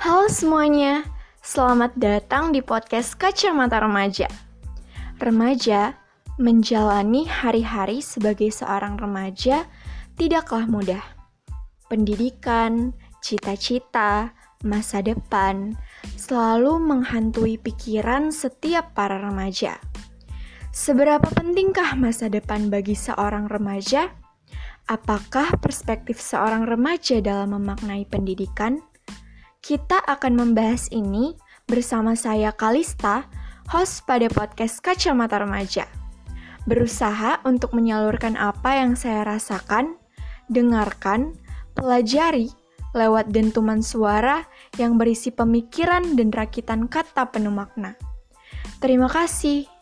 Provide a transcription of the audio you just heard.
Halo semuanya, selamat datang di podcast Kacamata Remaja. Remaja menjalani hari-hari sebagai seorang remaja tidaklah mudah. Pendidikan, cita-cita, masa depan selalu menghantui pikiran setiap para remaja. Seberapa pentingkah masa depan bagi seorang remaja? Apakah perspektif seorang remaja dalam memaknai pendidikan? Kita akan membahas ini bersama saya Kalista, host pada podcast Kacamata Remaja. Berusaha untuk menyalurkan apa yang saya rasakan, dengarkan, pelajari lewat dentuman suara yang berisi pemikiran dan rakitan kata penuh makna. Terima kasih.